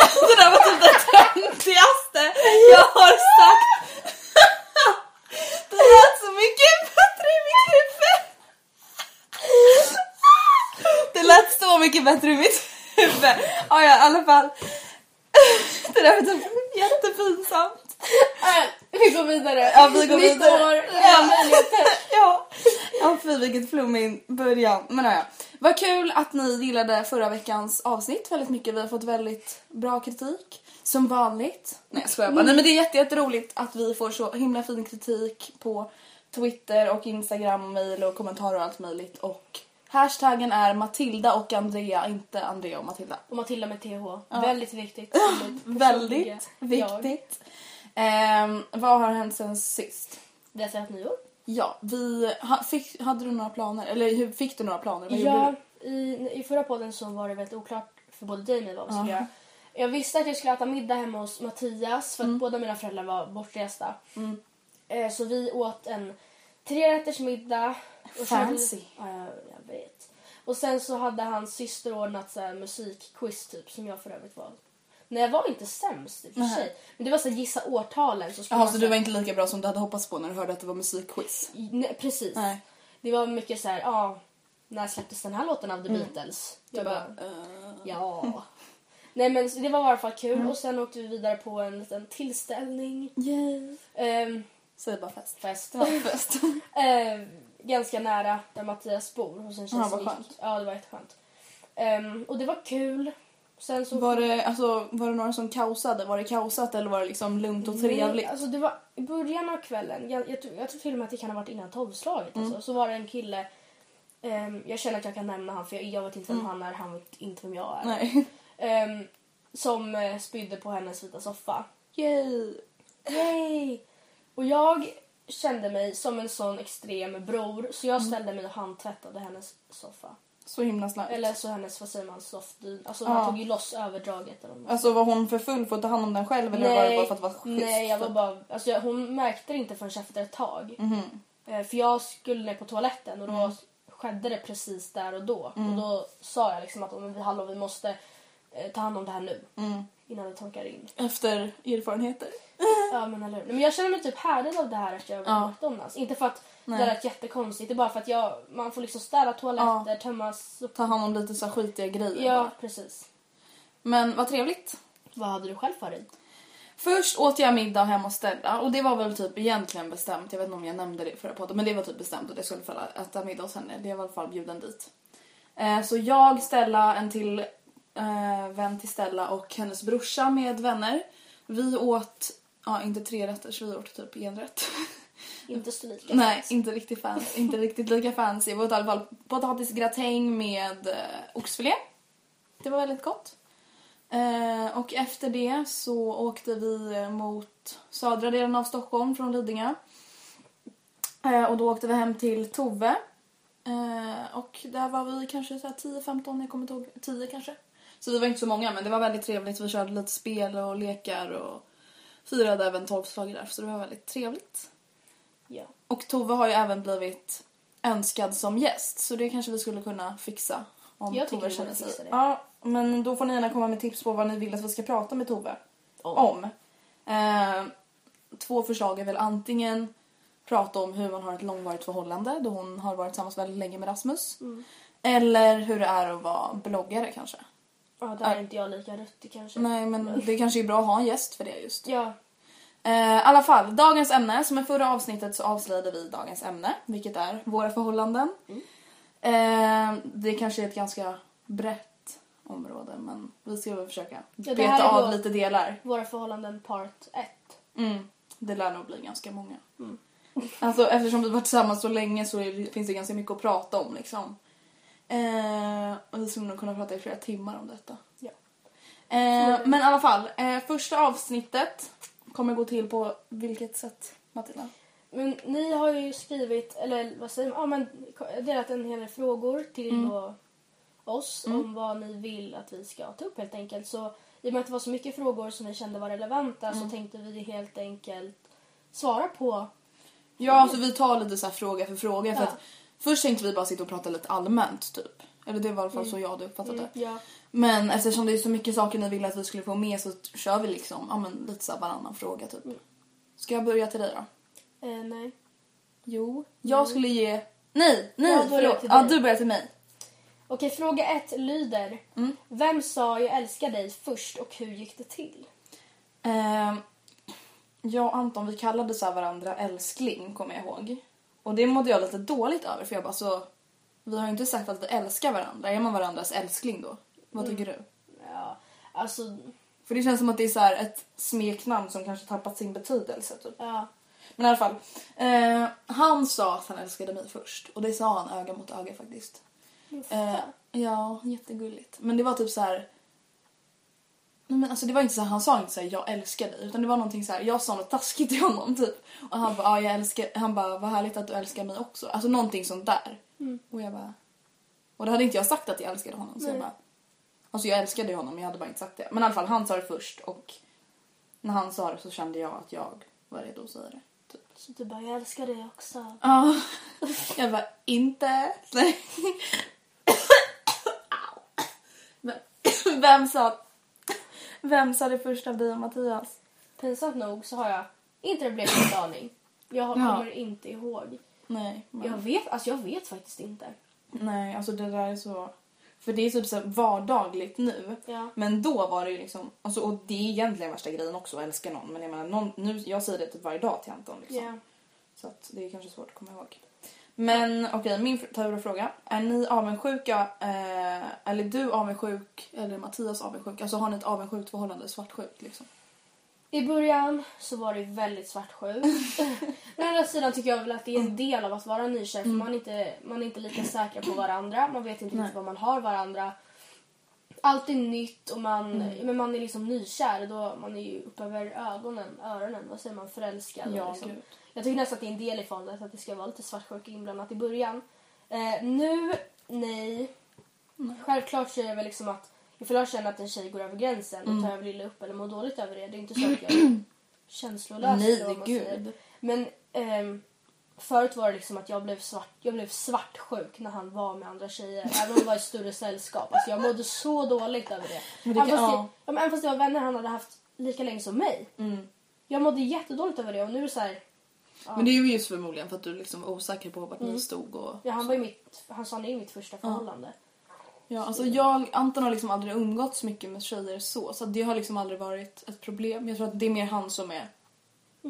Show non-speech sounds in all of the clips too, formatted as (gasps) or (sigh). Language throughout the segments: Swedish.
Alltså, det där var typ det töntigaste jag har sagt. det lät så mycket bättre i mitt huvud. det lät så mycket bättre i mitt huvud. Ja, ja, i alla fall. det där var typ jättepinsamt. Vi går vidare. Ja, vi går Nytt vidare. år, Ja. möjligheter. (laughs) ja. ja, fy vilket flummig början. Men ja, vad kul att ni gillade förra veckans avsnitt väldigt mycket. Vi har fått väldigt bra kritik. Som vanligt. Nej jag skojar bara. Nej men det är jätte, jätteroligt att vi får så himla fin kritik på Twitter och Instagram och mail och kommentarer och allt möjligt. Och hashtaggen är Matilda och Andrea, inte Andrea och Matilda. Och Matilda med TH. Väldigt viktigt. Väldigt Jag. Ehm, vad har hänt sen sist? Vi har sett nyår. Ja, vi, ha, fick, hade du några planer? Eller hur, fick du några planer? Vad Ja, i, i förra podden så var det väldigt oklart för både dig och mig vad vi skulle göra. Jag visste att jag skulle äta middag hemma hos Mattias för att Mm. båda mina föräldrar var bortresta. Eh, så vi åt en trerätters middag. Hade vi- Fancy. Ja, jag, jag vet. Och sen så hade hans syster ordnat så här musikquiz typ som jag för övrigt var. Nej jag var inte sämst i och för Nej. sig. Men det var så här, gissa årtalen. Så Jaha, så så du var inte lika bra som du hade hoppats på när du hörde att det var musikquiz? Nej, precis. Nej. Det var mycket så här, ja, när släpptes den här låten av The Beatles? Jag bara, bara, eh, ja. Nej men det var i alla fall kul och sen åkte vi vidare på en liten tillställning. yay. Ehm, Säg bara fest. fest. Ja, fest. (laughs) Ehm, ganska nära där Mattias bor hos en tjej Ja, som gick-. Ja, det var jätteskönt. Um, och det var kul. Sen så... Var det, alltså, var det några som kaosade? Var det kaosat eller var det liksom lugnt och trevligt? Alltså det var i början av kvällen, jag, jag, tror, jag tror till och med att det kan ha varit innan tolvslaget. Mm. Alltså, så var det en kille, ehm, jag känner att jag kan nämna han för jag, jag vet inte vem han är, han vet inte vem jag är. Mm. Nej. Ehm, som eh, spydde på hennes vita soffa. Yay. Yay! Och jag kände mig som en sån extrem bror så jag ställde mig och handtvättade hennes soffa. Så himla snällt. Eller så hennes, vad säger man, softdyn. Alltså Ja. man tog ju loss överdraget. Eller man Alltså var hon för full för att ta hand om den själv eller var det bara för att vara schysst? nej, jag var bara, alltså jag, hon märkte det inte förrän efter ett tag. Mhm. Eh, för jag skulle ner på toaletten och då Mm. skedde det precis där och då. Och då sa jag liksom att "Åh, men vi, hallå, vi måste eh, ta hand om det här nu. Mm. Innan det torkar in. Efter erfarenheter. Ja men eller hur. Nej, Men jag känner mig typ härdad av det här efter jag var Ja. McDonalds. Inte för att Nej. det lät jättekonstigt. Det är bara för att jag, man får liksom städa toaletter, tömma sop- Ta hand om lite så skitiga grejer. Ja bara. precis. Men vad trevligt. Vad hade du själv för dig? Först åt jag middag hemma hos Stella och det var väl typ egentligen bestämt. Jag vet inte om jag nämnde det i förra podden men det var typ bestämt att jag skulle få äta middag hos henne. Det var i alla fall bjuden dit. Eh, så jag, Stella, en till eh, vän till Stella och hennes brorsa med vänner. Vi åt, ja inte tre rätter så vi åt typ en rätt. (laughs) Inte så lika. Nej, fancy. inte riktigt fancy. inte riktigt lika fancy. Vi åt i alla fall potatisgratäng med eh, oxfilé. Det var väldigt gott. Eh, och efter det så åkte vi eh, mot södra delen av Stockholm från Lidingö. Eh, och då åkte vi hem till Tove. Eh, och där var vi kanske så här 10-15, jag kommer inte ihåg, 10 kanske. Så vi var inte så många men det var väldigt trevligt. Vi körde lite spel och lekar och firade även tolvslaget där så det var väldigt trevligt. Ja. Och Tove har ju även blivit önskad som gäst så det kanske vi skulle kunna fixa. Om Jag Tove känner sig. det. Ja, men då får ni gärna komma med tips på vad ni vill att vi ska prata med Tove om. Eh, två förslag är väl antingen prata om hur man har ett långvarigt förhållande då hon har varit tillsammans väldigt länge med Rasmus. Mm. Eller hur det är att vara bloggare kanske. Ja, där är inte jag lika ruttig kanske. Nej men det kanske är bra att ha en gäst för det just. Ja, I alla fall, dagens ämne. Som i förra avsnittet så avslöjade vi dagens ämne, vilket är våra förhållanden. Eh, det kanske är ett ganska brett område, men vi ska väl försöka det beta av lite delar. våra förhållanden part 1. Mm, det lär nog bli ganska många. Alltså eftersom vi varit tillsammans så länge så det, finns det ganska mycket att prata om liksom. Eh, och vi skulle nog kunna prata i flera timmar om detta. Ja. Eh, men i alla fall, eh, första avsnittet kommer gå till på vilket sätt Matilda? Men ni har ju skrivit, eller vad säger man, ja, men delat en hel del frågor till Mm. då oss om vad ni vill att vi ska ta upp helt enkelt. Så i och med att det var så mycket frågor som vi kände var relevanta Mm. så tänkte vi helt enkelt svara på. Ja, alltså vi tar lite så fråga för fråga. För Ja. att först tänkte vi bara sitta och prata lite allmänt typ. Eller det var i alla fall så jag hade uppfattat det. Ja. Men eftersom det är så mycket saker ni ville att vi skulle få med så kör vi liksom ja, men lite så varannan fråga typ. Ska jag börja till dig då? Eh, nej. Jo. Jag skulle ge... Nej, nej Jag förlåt. Ja, du börjar till mig. Okej, fråga ett lyder. Mm. Vem sa jag älskar dig först och hur gick det till? Ehm, jag och Anton vi kallade så varandra älskling kommer jag ihåg. Och det mådde jag lite dåligt över för jag bara så... Vi har ju inte sagt att vi älskar varandra. Är man varandras älskling då? Vad tycker du? Ja, alltså, För det känns som att det är så här ett smeknamn som kanske tappat sin betydelse typ. ja. Men i alla fall. Eh, han sa att han älskade mig först. Och det sa han öga mot öga faktiskt. Eh, ja, jättegulligt. Men det var typ så här. Nej, men alltså det var inte så här, han sa inte så här, jag älskar dig utan det var någonting så här, jag sa något taskigt till honom typ och han bara, ja jag älskar, han bara, vad härligt att du älskar mig också. Alltså någonting sånt där. Och jag bara, och det hade inte jag sagt att jag älskade honom så jag bara, alltså jag älskade honom men jag hade bara inte sagt det. Men i alla fall han sa det först och när han sa det så kände jag att jag var redo att säga det. Typ. Så du bara, jag älskar dig också. Ja. (laughs) Jag bara, inte. (coughs) Men (coughs) Vem sa, vem sa det först av dig och Mattias? Pinsamt nog så har jag inte det blekaste aning. Jag har- Ja. kommer inte ihåg. Nej. Men, Jag vet, alltså jag vet faktiskt inte. Nej, alltså det där är så... För det är typ så vardagligt nu. Ja. Men då var det ju liksom... Alltså, och det är egentligen värsta grejen också att älska någon. Men jag menar, någon, nu, jag säger det typ varje dag till Anton. Liksom. Ja. Så att det är kanske svårt att komma ihåg. Men okej, min fr- Tauro-fråga. Är ni avundsjuka, eh, eller du avundsjuk, eller Mattias avundsjuk? Alltså har ni ett avundsjukt förhållande, svartsjukt liksom? I början så var det väldigt svartsjukt. (laughs) Å andra sidan tycker jag väl att det är en del av att vara nykär för man, är inte, man är inte lika säker på varandra. Man vet inte riktigt vad man har varandra. Allt är nytt och man, Mm. men man är liksom nykär. Då man är ju upp över ögonen, öronen, vad säger man, förälskad. Ja, liksom. Jag tycker nästan att det är en del i förhållandet att det ska vara lite svartsjuka inblandat i början. Eh, nu, nej. Självklart så är det väl liksom att ifall jag känner att en tjej går över gränsen Mm. och tar över illa upp eller mår dåligt över det. Det är inte så att jag är (clears throat) känslolös. Nej, eller vad man gud. säger. Men ehm, förut var det liksom att jag blev, svart, jag blev svartsjuk när han var med andra tjejer. (laughs) Även om det var i större sällskap. Alltså jag mådde så dåligt över det. Men det även, kan- fast ja. det, ja, men även fast det var vänner han hade haft lika länge som mig. Mm. Jag mådde jättedåligt över det och nu är det så här. Men det är ju just förmodligen för att du liksom var osäker på vart ni stod och... Ja, han var ju mitt, han sa nej i mitt första förhållande. Ja, alltså jag, Anton har liksom aldrig umgåtts mycket med tjejer så, så det har liksom aldrig varit ett problem. Jag tror att det är mer han som är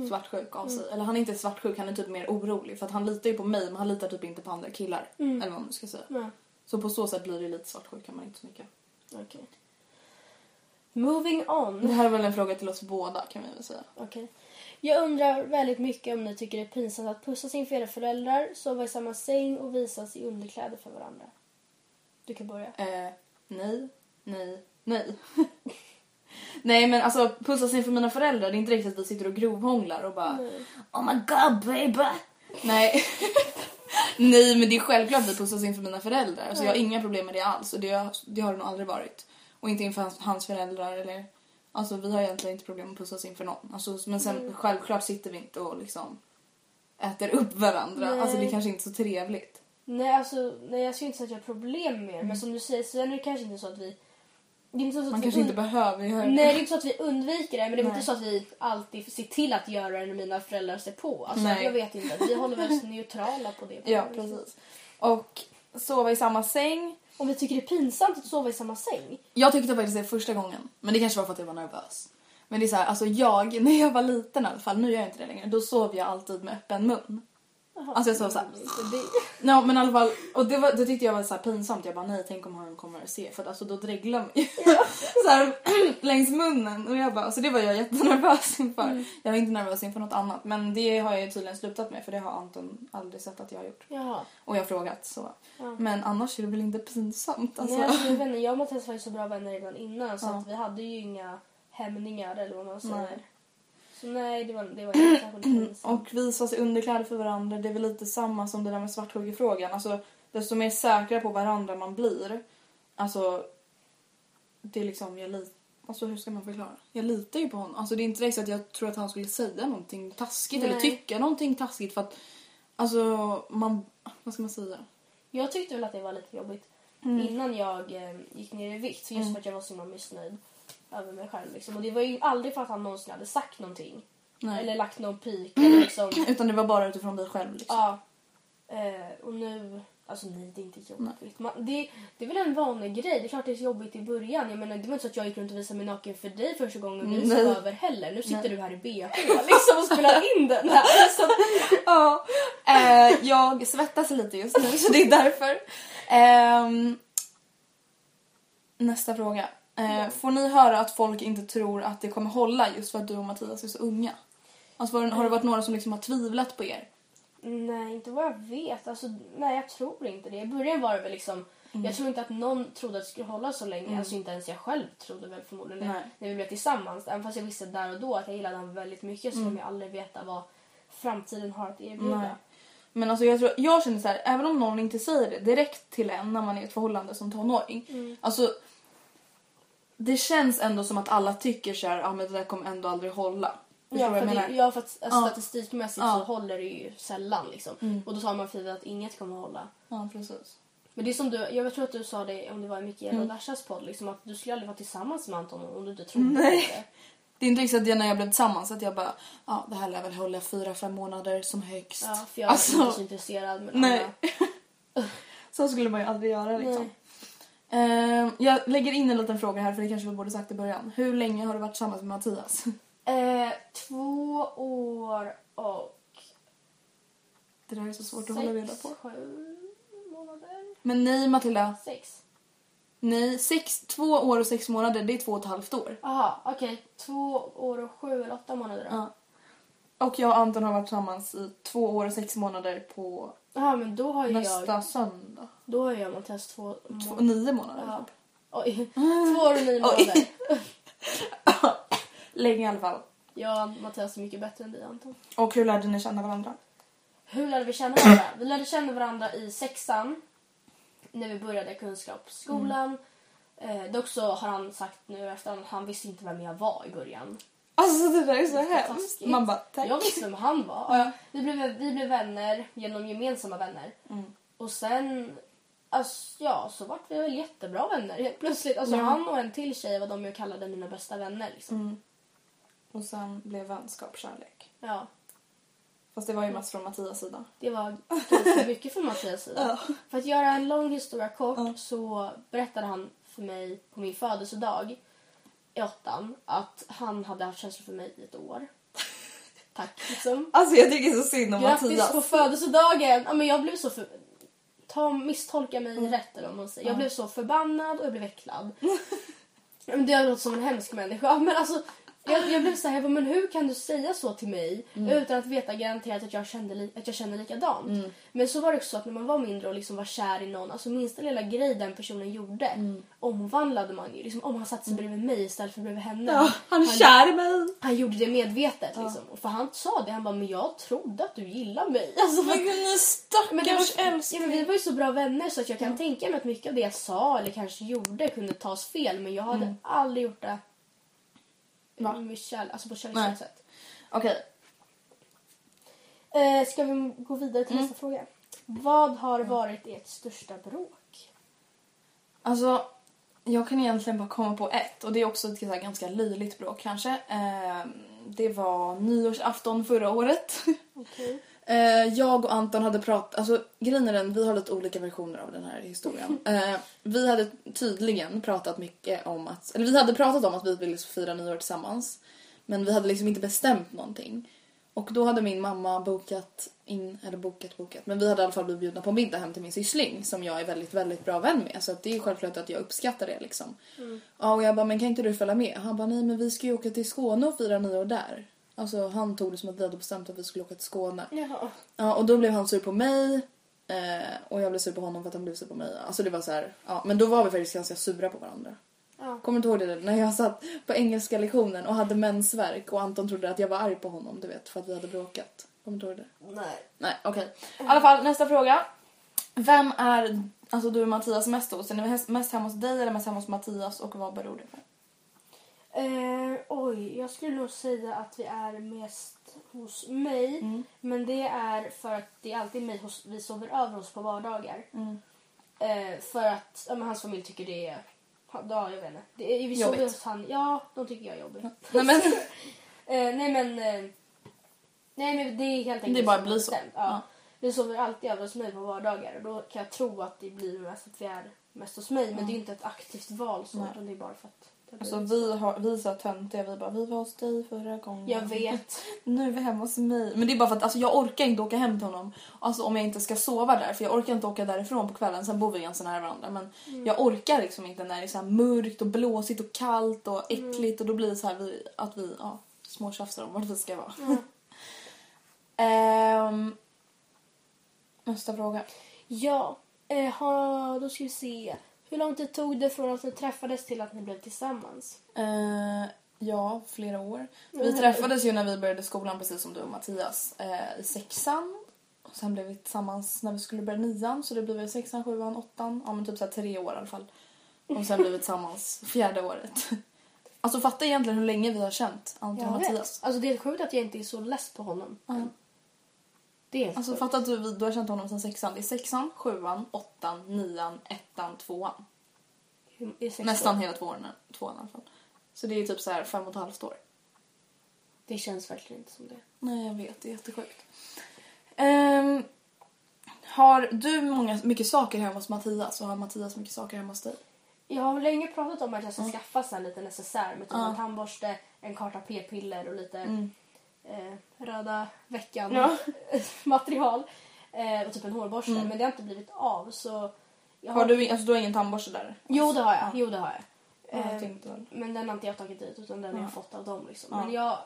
svartsjuk av sig. Eller han är inte svartsjuk, han är typ mer orolig för att han litar ju på mig men han litar typ inte på andra killar. Eller vad man ska säga. Ja, Så på så sätt blir det lite svartsjuk kan man inte så mycket. okej. Moving on. Det här är väl en fråga till oss båda kan vi väl säga. Okej. Jag undrar väldigt mycket om ni tycker det är pinsamt att pussas inför era föräldrar, sova i samma säng och visas i underkläder för varandra. Du kan börja. Eh, nej, nej, nej. (laughs) nej men alltså pussas inför mina föräldrar, det är inte riktigt att vi sitter och grovhånglar och bara Oh my god baby! Nej. (laughs) Nej men det är självklart att vi pussas inför mina föräldrar. Alltså, jag har inga problem med det alls och det, det har det nog aldrig varit. Och inte inför hans, hans föräldrar eller... Alltså vi har egentligen inte problem att pussas inför någon. Alltså, men sen självklart sitter vi inte och liksom äter upp varandra. Nej. Alltså det är kanske inte är så trevligt. Nej, alltså, nej, jag skulle inte säga att jag har problem med det. Men som du säger så är det kanske inte så att vi... Det är inte så att Man vi kanske inte und- behöver göra Nej, det är inte så att vi undviker det. Men det är Nej. inte så att vi alltid ser till att göra det när mina föräldrar ser på. Alltså, Nej. jag vet inte. Vi håller väl (laughs) neutrala på det. Ja precis. Och sova i samma säng. Om vi tycker det är pinsamt att sova i samma säng. Jag tyckte faktiskt det första gången. Men det kanske var för att jag var nervös. Men det är så här, alltså jag, (laughs) när jag var liten i alla fall, nu gör jag inte det längre, då sov jag alltid med öppen mun. Alltså jag sov såhär. Ja men i alla fall, och det, var, det tyckte jag var så pinsamt. Jag bara nej tänk om han kommer att se för att alltså då dreglar man ju (laughs) så här, (clears throat) längs munnen. Och jag bara, alltså det var jag jättenervös inför. Jag var inte nervös inför något annat men det har jag ju tydligen slutat med för det har Anton aldrig sett att jag har gjort. Jaha. Och jag har frågat så. Ja. Men annars är det väl inte pinsamt alltså. Nej, alltså, vänner, (laughs) jag och Mattias var ju så bra vänner redan innan så Ja. att vi hade ju inga hämningar eller vad man säger. Nej. Så nej, det var, det var (clears throat) inte särskilt pinsamt. Och visa sig underkläder för varandra, det är väl lite samma som det där med svarthuggerfrågan. Alltså, desto mer säkra på varandra man blir, alltså, det är liksom, jag litar, alltså hur ska man förklara? Jag litar ju på honom. Alltså det är inte direkt så att jag tror att han skulle säga någonting taskigt eller Nej. tycka någonting taskigt för att, alltså, man, vad ska man säga? Jag tyckte väl att det var lite jobbigt Mm. innan jag eh, gick ner i vikt. Just för att jag var så himla missnöjd över mig själv. Liksom. Och det var ju aldrig för att han någonsin hade sagt någonting. Nej. Eller lagt någon pik. (clears throat) Eller liksom. Utan det var bara utifrån dig själv liksom. ja. Eh, och nu... Alltså nej, det är inte jobbigt. Man, det, det är väl en vanlig grej. Det är klart det är jobbigt i början. Jag menar, det var inte så att jag gick runt och visade mig naken för dig första gången vi Nej. sov över heller. Nu sitter du här i bh liksom, och spelar in den här. Så, (laughs) Ja, eh, jag svettas lite just nu så det är därför. Ehm, nästa fråga. Eh, får ni höra att folk inte tror att det kommer hålla just för att du och Mattias är så unga? Alltså, har det varit några som liksom har tvivlat på er? Nej, inte vad jag vet. Alltså, nej, jag tror inte det. I början var det väl liksom... Mm. Jag tror inte att någon trodde att det skulle hålla så länge. Alltså inte ens jag själv trodde väl förmodligen. Nej. När vi blev tillsammans. Även fast jag visste där och då att jag gillade honom väldigt mycket så Mm. kommer jag aldrig veta vad framtiden har att erbjuda. Nej. Men alltså jag, tror, jag känner så här, även om någon inte säger det direkt till en när man är i ett förhållande som tonåring. Mm. Alltså, det känns ändå som att alla tycker så här, ah, men det där kommer ändå aldrig hålla. Ja, för det, ja, för att alltså, Ja. statistikmässigt Ja. så håller det ju sällan. Liksom. Och då tar man för givet att inget kommer att hålla. Ja, precis. Men det är som du, jag tror att du sa det om det var i Mikaela Mm. och Dashas podd, liksom, att du skulle aldrig vara tillsammans med Anton om du inte trodde på Nej. det. Det är inte att jag när jag blev tillsammans att jag bara, ja det här lär väl hålla fyra, fem månader som högst. Ja, för jag är Alltså, inte så intresserad. Men nej. (laughs) Så skulle man ju aldrig göra liksom. Nej. Ehm, jag lägger in en liten fråga här för det kanske vi borde sagt i början. Hur länge har du varit tillsammans med Mattias? (laughs) Eh, två år och Det där är så svårt att hålla reda på. sju månader. Men nej Matilda, Sex. nej. Sex, två år och sex månader, det är två och ett halvt år. Jaha, okej. Två år och sju eller åtta månader då. Ja. Och jag och Anton har varit tillsammans i två år och sex månader på Jaha, men då har ju nästa jag... söndag. Då har jag Mattias två... Två, må- nio månader. Ja. typ. Oj. (laughs) Två år och nio månader. (laughs) Länge i alla fall. Och Mattias är mycket bättre än dig Anton. Och hur lärde ni känna varandra? Hur lärde vi känna varandra? Vi lärde känna varandra i sexan. När vi började kunskapsskolan. Eh, dock så har han sagt nu efter att han visste inte vem jag var i början. Alltså det där är så hemskt. Man bara tack. Jag visste vem han var. Ja, vi, blev, vi blev vänner genom gemensamma vänner. Mm. Och sen alltså, ja, så vart vi väl jättebra vänner helt plötsligt. Alltså, Ja. Han och en till tjej var de jag kallade mina bästa vänner. Liksom. Mm. Och sen blev vänskap kärlek. Ja, Fast det var ju mest från Mattias sida. det var ganska (laughs) mycket från Mattias sida. För att göra en lång historia kort Ja. så berättade han för mig på min födelsedag i åttan att han hade haft känslor för mig i ett år. Tack liksom. Alltså jag tycker så synd om Grattis Mattias. på födelsedagen! Ja, men jag blev så för... Ta, misstolka mig rätt eller vad man säger. Jag blev så förbannad och jag blev äcklad. Det låtit som en hemsk människa. Men alltså, Jag, jag blev så här, jag bara, men hur kan du säga så till mig Mm. utan att veta garanterat att jag, kände att jag känner likadant? Mm. Men så var det också så att när man var mindre och liksom var kär i någon, alltså minsta lilla grej den personen gjorde Mm. omvandlade man ju. Liksom, om han satte sig bredvid mig istället för bredvid henne. Ja, han är kär i mig. han gjorde det medvetet. Liksom. Och För han sa det, han bara men jag trodde att du gillar mig. Alltså, Men gud, stackars ja, men älskling. vi var ju så bra vänner så att jag kan tänka mig att mycket av det jag sa eller kanske gjorde kunde tas fel men jag hade aldrig gjort det Va? med kärlek, alltså på Nej. kärleksfulla sätt. Okej, Eh, ska vi gå vidare till nästa fråga? Vad har varit ert största bråk? alltså jag kan egentligen bara komma på ett och det är också ett så här ganska löjligt bråk kanske. Eh, det var nyårsafton förra året. Okej. Eh, jag och Anton hade pratat, alltså grejen är den, vi har lite olika versioner av den här historien. (laughs) Eh, vi hade tydligen pratat mycket om att, eller vi hade pratat om att vi ville fira nyår tillsammans. Men vi hade liksom inte bestämt någonting. Och då hade min mamma bokat in, eller bokat bokat, men vi hade i alla fall blivit bjudna på middag hem till min syssling som jag är väldigt, väldigt bra vän med. Så att det är självklart att jag uppskattar det liksom. Ja, och jag bara, men kan inte du följa med? Han bara, nej men vi ska ju åka till Skåne och fira nyår där. Alltså han tog det som att vi hade bestämt att vi skulle åka till Skåne. Jaha. Ja, och då blev han sur på mig. Eh, och jag blev sur på honom för att han blev sur på mig. Alltså det var så här, ja, men då var vi faktiskt ganska sura på varandra. Ja. Kommer du ihåg det när jag satt på engelska lektionen och hade mensvärk och Anton trodde att jag var arg på honom, du vet, för att vi hade bråkat. Kommer du ihåg det? Nej. Nej, okej. I alla fall, nästa fråga. Vem är, alltså du och Mattias mest hos? Är ni mest hemma hos dig eller mest hemma hos Mattias och vad beror det på? Eh, oj, jag skulle nog säga att vi är mest hos mig. Mm. Men det är för att det är alltid mig hos, vi sover över hos på vardagar. Mm. Eh, för att ja, men hans familj tycker det är... Ja, jag vet inte. Det är, vi sover Jobbigt. hos han. Ja, de tycker jag är jobbig. (laughs) Nej men, Eh, nej men... Eh, nej men det är helt enkelt Det bara blir så. Ja. Ja. Vi sover alltid över hos mig på vardagar och då kan jag tro att det blir mest att vi är mest hos mig. Men det är inte ett aktivt val så, utan det är bara för att alltså vi, har, vi är så töntiga, vi bara vi var hos dig förra gången. Jag vet. (laughs) Nu är vi hemma hos mig. Men det är bara för att alltså, jag orkar inte åka hem till honom alltså, om jag inte ska sova där. För jag orkar inte åka därifrån på kvällen. Sen bor vi ganska nära varandra. Men jag orkar liksom inte när det är så mörkt och blåsigt och kallt och äckligt. Och då blir det så här vi, att vi ja, småtjafsar om vart vi ska vara. (laughs) Ehm, nästa fråga. Ja, eh, ha, då ska vi se. Hur lång tid tog det från att ni träffades till att ni blev tillsammans? Eh, ja, flera år. Vi träffades ju när vi började skolan precis som du och Mattias. eh, I sexan. Och sen blev vi tillsammans när vi skulle börja nian. Så det blev väl sexan, sjuan, åttan. Ja men typ så här tre år i alla fall. Och sen blev vi tillsammans fjärde året. Alltså fatta egentligen hur länge vi har känt Anton och Mattias. Alltså det är sjukt att jag inte är så less på honom. Det är Alltså fatta att du, du har känt honom sedan sexan. Det är sexan, sjuan, åttan, nian, ettan, tvåan. Nästan år. hela två åren, tvåan i alla fall. Så det är typ så här fem och ett halvt år. Det känns verkligen inte som det. Nej, jag vet. Det är jättesjukt. Ehm, har du många, mycket saker hemma hos Mattias och har Mattias mycket saker hemma hos dig? Jag har länge pratat om att jag ska skaffa så här en liten necessär med typ Ja. en tandborste, en karta p-piller och lite Mm. Eh, röda veckan Ja. (laughs) material. Eh, och typ en hårborste. Men det har inte blivit av så... Jag Har du, alltså, du har ingen tandborste där? Jo det har jag. Ja. Jo det har jag. Ja, jag Eh. Men den har inte jag tagit dit utan den har Ja. jag fått av dem. Liksom. Men jag,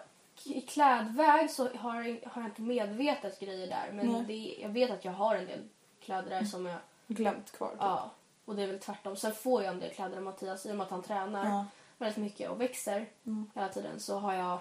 i klädväg så har, jag- har jag inte medvetet grejer där. Men det, jag vet att jag har en del kläder där som jag... Glömt kvar. typ. Ja. Och det är väl tvärtom. Sen får jag en del kläder av Mattias i och med att han tränar Ja. väldigt mycket och växer Mm. hela tiden. Så har jag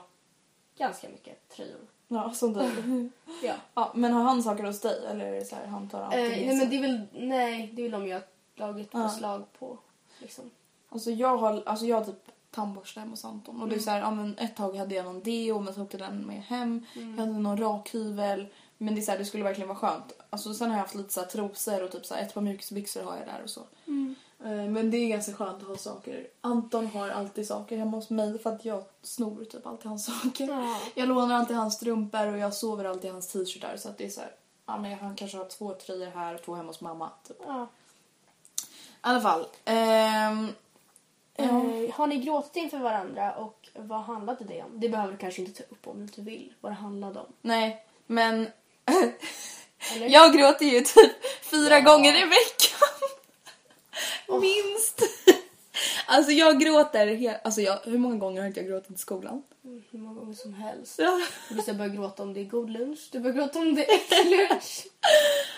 ganska mycket tröjor. Ja, som du. (laughs) Ja. ja, men har han saker hos dig eller är det så här han tar Eh, nej men det är väl, nej, det är väl de jag har tagit Ja. beslag på. Liksom. Alltså jag har, alltså jag har typ tandborste hemma hos Anton. Och det Mm. är så här, ja, men ett tag hade jag någon deo men så åkte den med hem. Mm. Jag hade någon rakhyvel. Men det, är så här, det skulle verkligen vara skönt. Alltså, sen har jag haft lite så här, trosor och typ så här, ett par mjukisbyxor har jag där och så. Mm. Eh, Men det är ganska skönt att ha saker. Anton har alltid saker hemma hos mig för att jag snor typ alltid hans (laughs) saker. Ja. Jag lånar alltid hans strumpor och jag sover alltid i hans t-shirtar så att det är så här, ja men han kanske har två tröjor här och två hemma hos mamma. Typ. I Ja. alla fall. ehm, ja. Eh, har ni gråtit inför varandra och vad handlade det om? Det behöver du kanske inte ta upp om du inte vill. Vad det handlade om. Nej, men (laughs) jag gråter ju typ fyra gånger i veckan. Minst. (laughs) Alltså jag gråter, he- alltså jag, hur många gånger har inte jag gråtit i skolan? Hur många gånger som helst. Ja. Du ska börja gråta om det är god lunch, du börjar gråta om det är äcklig (laughs) lunch.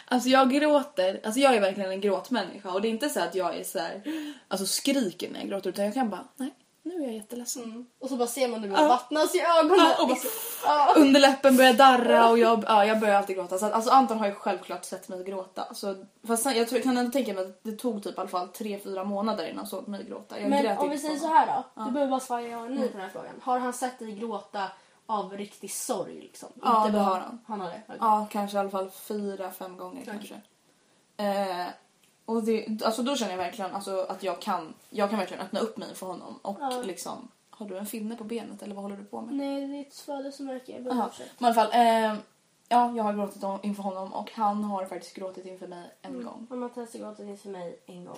Alltså jag gråter, alltså jag är verkligen en gråtmänniska och det är inte så att jag är så här, alltså skriker när jag gråter utan jag kan bara, nej nu är jag jätteledsen. Och så bara ser man det Ja. vattnas i ögonen. Ja, och bara- Ja. Underläppen börjar darra och jag, ja, jag börjar alltid gråta. Så att, alltså Anton har ju självklart sett mig gråta. Så, fast sen, jag tror, kan ändå tänka mig att det tog typ i alla fall 3-4 månader innan han såg mig gråta. Jag Men om vi inte säger så här då. Du behöver bara svara ja eller nej på den här frågan. Har han sett dig gråta av riktig sorg liksom? Ja, det bara- har han. Han har det? Okej. Ja, kanske i alla fall 4-5 gånger kanske. Eh, och det, alltså då känner jag verkligen alltså, att jag kan, jag kan verkligen öppna upp mig för honom och Ja. liksom, har du en finne på benet eller vad håller du på med? Nej, det är ett födelsemärke. Men i alla fall, eh, ja jag har gråtit om- inför honom och han har faktiskt gråtit inför mig en gång. Och Mattias har gråtit inför mig en gång.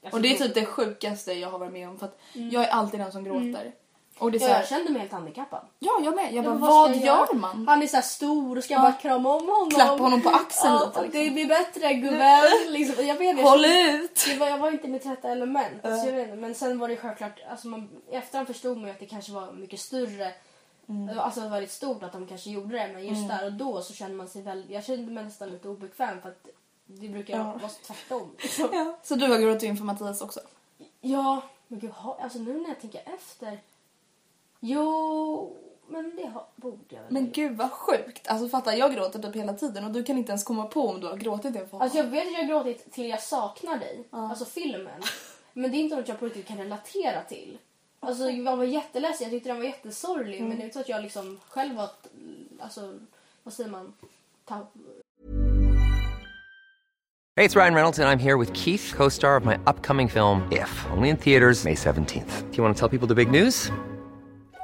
Jag Och det är typ det sjukaste jag har varit med om för att jag är alltid den som gråter. Och det är så här, jag kände mig helt handikappad. ja jag med. Jag bara, vad, jag gör man? Han är så stor och ska Ja. bara krama om honom. Klappa honom på axeln ja, lite, liksom. Det blir bättre gubben. liksom, jag vet, jag Håll kände- ut! Var, jag var inte mitt rätta element. Alltså, jag vet men sen var det självklart, alltså man, i efterhand förstod man ju att det kanske var mycket större. Mm. Alltså det var väldigt stort att de kanske gjorde det. Men just där och då så kände man sig väldigt, jag kände mig nästan lite obekväm för att det brukar Ja. vara tvärtom. liksom. Ja. Så du har gråtit inför Mattias också? Ja, men gud, alltså nu när jag tänker efter. Jo, men det har, borde jag väl Men gud vad sjukt. Alltså fatta jag gråter typ hela tiden och du kan inte ens komma på om du har gråtit inför honom. Alltså jag vet att jag har gråtit till Jag saknar dig, alltså filmen. (laughs) Men det är inte något jag på riktigt kan relatera till. Alltså jag var jätteledsen, jag tyckte den var jättesorglig men det är inte så att jag liksom själv var, alltså vad säger man, Ta- Hey, it's Ryan Reynolds, and I'm here with Keith, co star of my upcoming film, If, only in theaters, May 17th. Do you want to tell people the big news?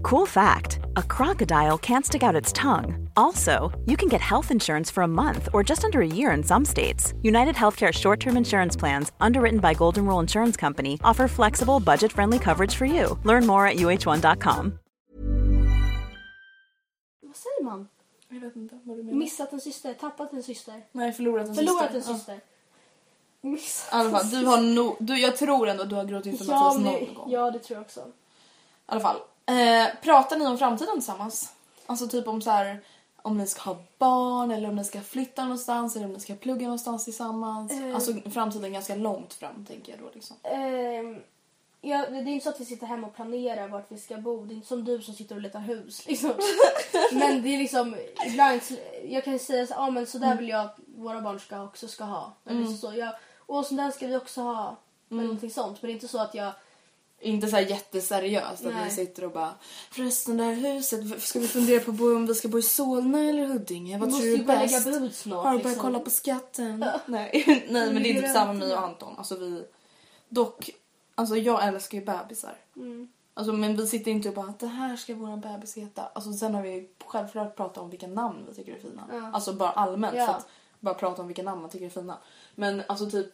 Cool fact a crocodile can't stick out its tongue. Also, you can get health insurance for a month or just under a year in some states. United Healthcare short term insurance plans, underwritten by Golden Rule Insurance Company, offer flexible, budget friendly coverage for you. Learn more at uh1.com. vad säger man? Jag vet inte vad du menar. Missat en syster, tappat en syster, Nej, förlorat en förlorat en syster. syster. Missat Ja. I alla fall, du har no, du, jag tror ändå att du har gråtit inför ja, Mattias men, någon gång. ja, det tror jag också. I alla fall. Eh, pratar ni om framtiden tillsammans? Alltså typ om så här om ni ska ha barn eller om ni ska flytta någonstans eller om ni ska plugga någonstans tillsammans. Eh. Alltså framtiden ganska långt fram tänker jag då liksom. Ehm, ja, det är inte så att vi sitter hemma och planerar vart vi ska bo. Det är inte som du som sitter och letar hus. Liksom. (laughs) men det är liksom, ibland, jag kan säga så, ah, men så där vill jag att våra barn ska också ska ha. Eller så, jag, och så där ska vi också ha. Eller någonting sånt. Men det är inte så att jag, Inte så här jätteseriöst att vi sitter och bara förresten det här huset, ska vi fundera på bo- om vi ska bo i Solna eller Huddinge? Vad tror du är bara lägga bäst? bud snart. Har du börjat liksom. kolla på skatten? (laughs) Nej. Nej men det är typ samma med mig och Anton. Alltså vi, dock, alltså jag älskar ju bebisar. Mm. Alltså men vi sitter inte och bara det här ska våran bebis heta. Alltså sen har vi självklart pratat om vilka namn vi tycker är fina. Ja. Alltså bara allmänt Ja. att bara prata om vilka namn man tycker är fina. Men alltså typ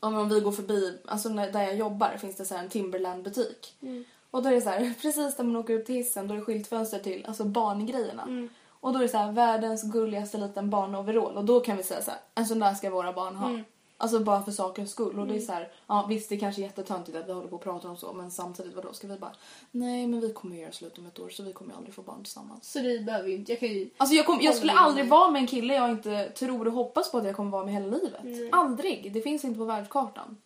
om vi går förbi, alltså när, där jag jobbar finns det så en Timberland butik. Mm. Och då är det så här, (laughs) precis där man åker upp till hissen då är det skyltfönster till alltså barngrejerna. Mm. Och då är det så här världens gulligaste liten barnoverall och då kan vi säga så här, en sån där ska våra barn ha. Mm. Alltså bara för sakens skull. Och det är så här, ja visst det kanske är jättetöntigt att vi håller på och pratar om så men samtidigt vadå ska vi bara nej men vi kommer göra slut om ett år så vi kommer ju aldrig få barn tillsammans. Så det behöver vi inte. Jag kan ju... Alltså jag, kom, jag skulle aldrig vara med en kille jag inte tror och hoppas på att jag kommer vara med hela livet. Nej. Aldrig. Det finns inte på världskartan.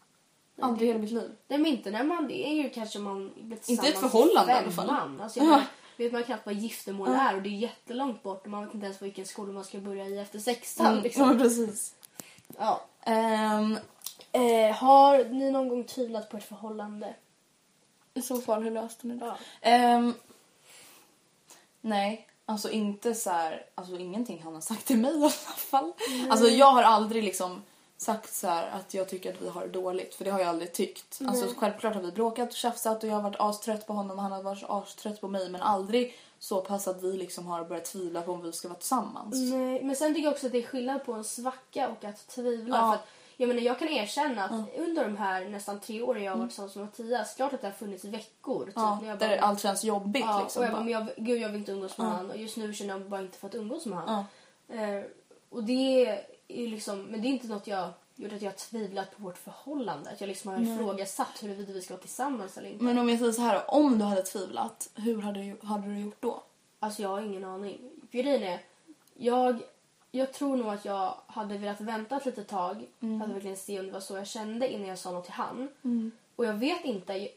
Aldrig i hela mitt liv. Nej men inte när man, det är ju kanske man blir tillsammans ett förhållande i alla fall. Man. Alltså, jag Ja. vet man knappt vad giftermål är och det är jättelångt bort och man vet inte ens vilken skola man ska börja i efter sexan. Mm, Liksom. Ja, precis. Ja. Ehm, Eh, har ni någon gång tvivlat på ett förhållande? I så fall, hur löste ni det? Ja. Ehm, nej, alltså inte så här, alltså ingenting han har sagt till mig i alla fall. Alltså jag har aldrig liksom sagt så här att jag tycker att vi har det dåligt för det har jag aldrig tyckt. Alltså självklart har vi bråkat och tjafsat och jag har varit astrött på honom och han har varit astrött på mig men aldrig så pass att vi liksom har börjat tvivla på om vi ska vara tillsammans. Nej, men sen tycker jag också att det är skillnad på en svacka och att tvivla. Ja. För att, jag, menar, jag kan erkänna att under de här nästan tre åren jag har varit tillsammans med Mattias, klart att det har funnits veckor. Typ, Ja, när jag där bara, allt känns jobbigt ja, liksom. och jag bara, men jag, gud jag vill inte umgås med han och just nu känner jag bara inte för att umgås med han. Ja. Eh, och det är ju liksom, men det är inte något jag gjort att jag har tvivlat på vårt förhållande. Att jag liksom har ifrågasatt huruvida vi ska vara tillsammans eller inte. Men om jag säger så här, om du hade tvivlat, hur hade du, hade du gjort då? Alltså jag har ingen aning. Grejen är, jag, jag tror nog att jag hade velat vänta ett litet tag. Mm. Hade verkligen se om det var så jag kände innan jag sa något till han. Och jag vet inte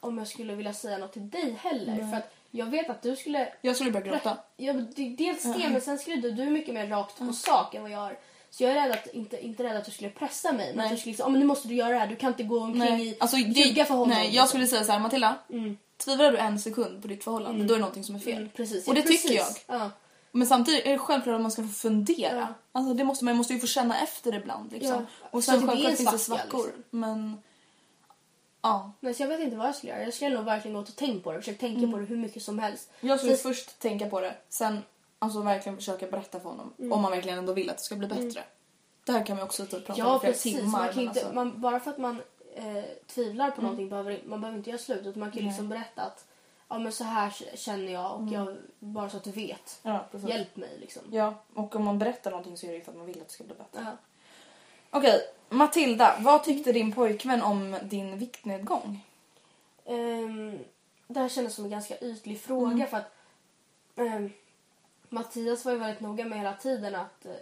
om jag skulle vilja säga något till dig heller. För att jag vet att du skulle... Jag skulle börja gråta. Ja, det- dels det, men sen skulle du, du är mycket mer rakt på sak än vad jag är. Så jag är rädd att, inte, inte rädd att du skulle pressa mig. Men Nej. du skulle liksom, "Ja, men nu måste du göra det här. Du kan inte gå omkring i Alltså, ljuga för honom. Nej, jag skulle säga så här, Matilda. Mm. Tvivlar du en sekund på ditt förhållande, då är det någonting som är fel. Mm, precis. Och det Ja, tycker jag. precis. Ja. Men samtidigt är det självklart att man ska få fundera. Ja. Alltså, det måste, man måste ju få känna efter ibland. Liksom. Ja. Och sen självklart finns det svackor. liksom. Men ja. Nej, så jag vet inte vad jag skulle göra. Jag skulle nog verkligen gått och tänkt på det. Försökt tänka på det hur mycket som helst. Jag skulle Så- först tänka på det, sen alltså, verkligen försöka berätta för honom. Om man verkligen ändå vill att det ska bli bättre. Det här kan man också typ prata Ja, om i flera precis. timmar. Man kan inte, alltså, man, bara för att man eh, tvivlar på någonting behöver man behöver inte göra slut. Utan man kan ju liksom berätta att ja, men så här känner jag och jag, bara så att du vet. ja. Hjälp mig liksom. Ja, och om man berättar någonting så är det ju för att man vill att det ska bli bättre. Ja. Okej, Matilda, vad tyckte din pojkvän om din viktnedgång? Ehm, det här kändes som en ganska ytlig fråga Mm. för att ehm, Mattias var ju väldigt noga med hela tiden att eh,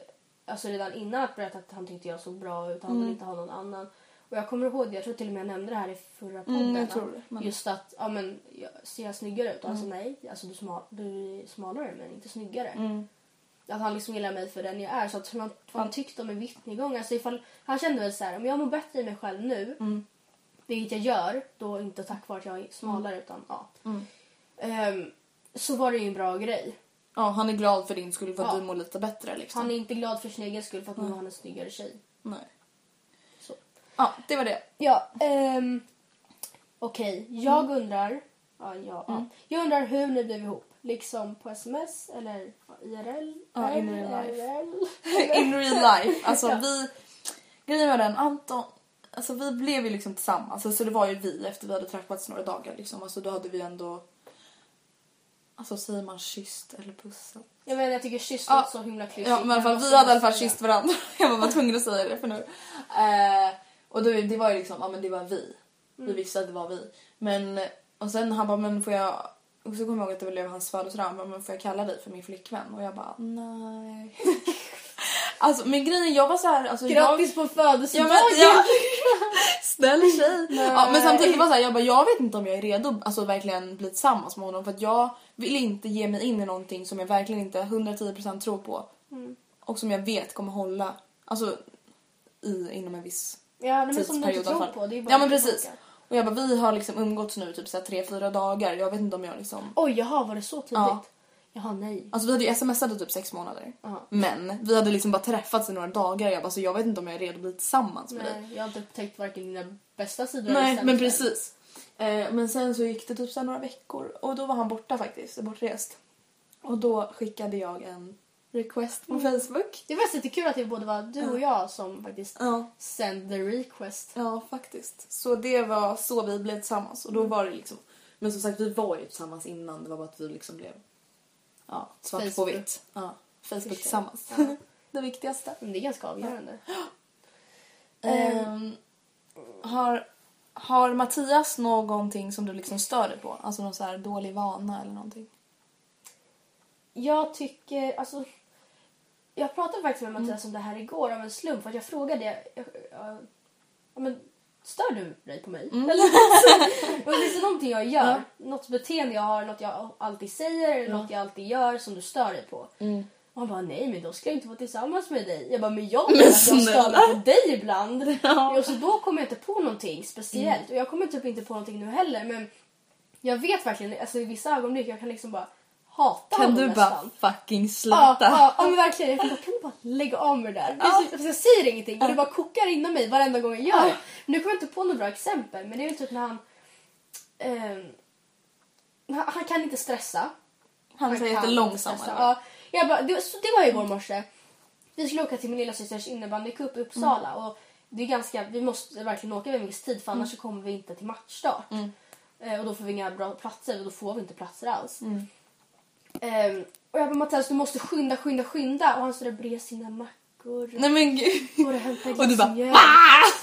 alltså redan innan att berätta att han tyckte jag såg bra ut, han Mm. ville inte ha någon annan. Och jag kommer ihåg, jag tror till och med jag nämnde det här i förra podden. Mm, tror det, men- Just att, ja men jag, ser jag snyggare ut? Mm. sa nej, alltså du, smal, du är smalare men inte snyggare. Mm. Att han liksom gillar mig för den jag är. Så att han, han tyckte om en viktnedgång. Alltså ifall, han kände väl så här, om jag mår bättre i mig själv nu, Mm. vilket jag gör, då inte tack vare att jag är smalare utan ja. Mm. Ehm, så var det ju en bra grej. Ja, han är glad för din skull för att Ja. du mår lite bättre liksom. Han är inte glad för sin egen skull för att nu har han en snyggare tjej. Nej. Så. Ja, det var det. Ja, ehm, okej. Jag undrar... Ja, ja, ja. Jag undrar hur ni blev ihop. Liksom på sms eller IRL? Ja, in real life. IRL. (laughs) In real life. Alltså Ja. vi... Grejen var den, Anton... Alltså vi blev ju liksom tillsammans. Alltså det var ju vi efter vi hade träffats några dagar liksom. Alltså då hade vi ändå... Alltså säger man kysst eller pussat? Jag menar, jag tycker kyss Ja. så himla klyschigt. Ja men i alla fall vi hade i alla fall kysst varandra. (laughs) Jag var bara tvungen att säga det för nu. Eh, och då, det var ju liksom, ja men det var vi. Vi visste att det var vi. Men, och sen han bara, men får jag... Och så kommer jag ihåg att det blev hans födelsedag. Han bara, men får jag kalla dig för min flickvän? Och jag bara, nej. (laughs) alltså men grejen jag var så här, alltså Grattis på jag, födelsedagen! ja, men, ja. (laughs) Snäll tjej. Ja, men samtidigt var så här, jag bara, jag vet inte om jag är redo alltså verkligen bli tillsammans med honom för att jag vill inte ge mig in i någonting som jag verkligen inte 110% tror på. Och som jag vet kommer hålla alltså i, inom en viss Ja, men som du tidsperiod inte i alla tror på. Det är bara Ja men precis. tillbaka. Och jag bara, vi har liksom umgåtts nu typ så här tre, fyra dagar. Jag vet inte om jag liksom... Oj, jaha, var det så tidigt? Ja. Jaha, nej. Alltså vi hade ju smsat i typ sex månader. Ja. Men vi hade liksom bara träffats i några dagar. Jag bara, så jag vet inte om jag är redo att bli tillsammans med dig. nej. Jag har inte upptäckt varken dina bästa sidor Nej, eller men precis. Eh, men sen så gick det typ så några veckor och då var han borta faktiskt, bortrest. Och då skickade jag en request på Facebook. Det var lite kul att det både var du och jag som faktiskt Ja. send the request. Ja, faktiskt. Så det var så vi blev tillsammans och då var det liksom... Men som sagt, vi var ju tillsammans innan. Det var bara att vi liksom blev ja, svart på Facebook. vitt. Ja, Facebook Förstår. tillsammans. (laughs) det viktigaste. Men det är ganska avgörande. (gasps) Ehm, har, har Mattias någonting som du liksom stör dig på? Alltså någon så här dålig vana eller någonting? Jag tycker, alltså... Jag pratade faktiskt med Mattias om det här igår av en slump. För att jag frågade... Jag, jag, ja, men, stör du dig på mig? Mm. Eller, (laughs) och finns det någonting jag gör, något beteende jag har, något jag alltid säger eller något jag alltid gör som du stör dig på? Mm. Och han bara nej men då ska jag inte vara tillsammans med dig. Jag bara men jag vet att jag stör mig på dig ibland. (laughs) Och så då kommer jag inte på någonting speciellt. Mm. Och jag kommer typ inte på någonting nu heller men jag vet verkligen, alltså i vissa ögonblick jag kan liksom bara hata Kan honom du nästan. bara fucking Ja, sluta? ja, ja men verkligen. Jag kan, bara, kan du bara lägga av med det där? Är alltså, Jag säger ingenting men det bara kokar inom mig varenda gång jag gör det. Nu kommer jag inte på några bra exempel men det är väl typ när han... ehm, han, han kan inte stressa. Han jättelångsamt. inte stressa. Ja, jag bara, det, så det var igår morse. Vi skulle åka till min lilla systers innebandycup i Uppsala. Och det är ganska, vi måste verkligen åka vid viss tid för annars så kommer vi inte till matchstart. Eh, och då får vi inga bra platser och då får vi inte platser alls. Ehm, och jag bara Mattias du måste skynda, skynda, skynda. Och han står där bredvid sina mackor. Nej men gud. Och hämtar Och du bara, glaciär.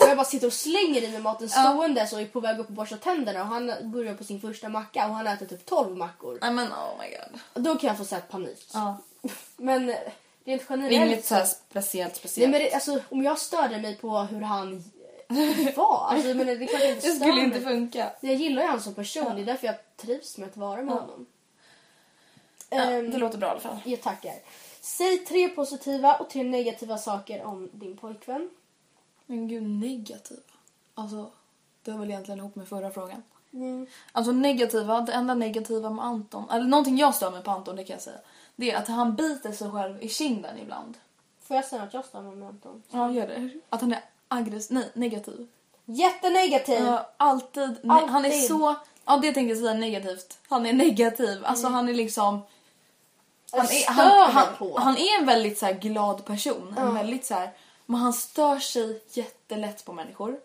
Och jag bara sitter och slänger i mig maten stående så och är på väg upp och borsta tänderna. Och han börjar på sin första macka och han äter typ 12 mackor. Nej men oh my god. Och Då kan jag få så här panik. Ja. (laughs) Men eh, rent generellt. Inget så här speciellt Nej, speciellt. men det, alltså, om jag störde mig på hur han eh, var. Alltså, men det jag inte (laughs) det skulle inte funka. Jag gillar ju han som person. Det är därför jag trivs med att vara med honom. Ja, Ehm, det låter bra i alla fall. Jag tackar. Säg tre positiva och tre negativa saker om din pojkvän. Men gud, negativa. Alltså, det var väl egentligen ihop med förra frågan. Mm. Alltså negativa, det enda negativa med Anton, eller någonting jag stör mig på Anton, det kan jag säga. Det är att han biter sig själv i kinden ibland. Får jag säga att jag stör mig med Anton? Ja, gör det. Att han är aggressiv, nej, negativ. Jättenegativ! Ja, alltid, ne- Alltid. Han är så, ja det tänkte jag säga negativt. Han är negativ, alltså han är liksom... Han är, han, han, han är en väldigt så här, glad person. En väldigt så här, men han stör sig jättelätt på människor.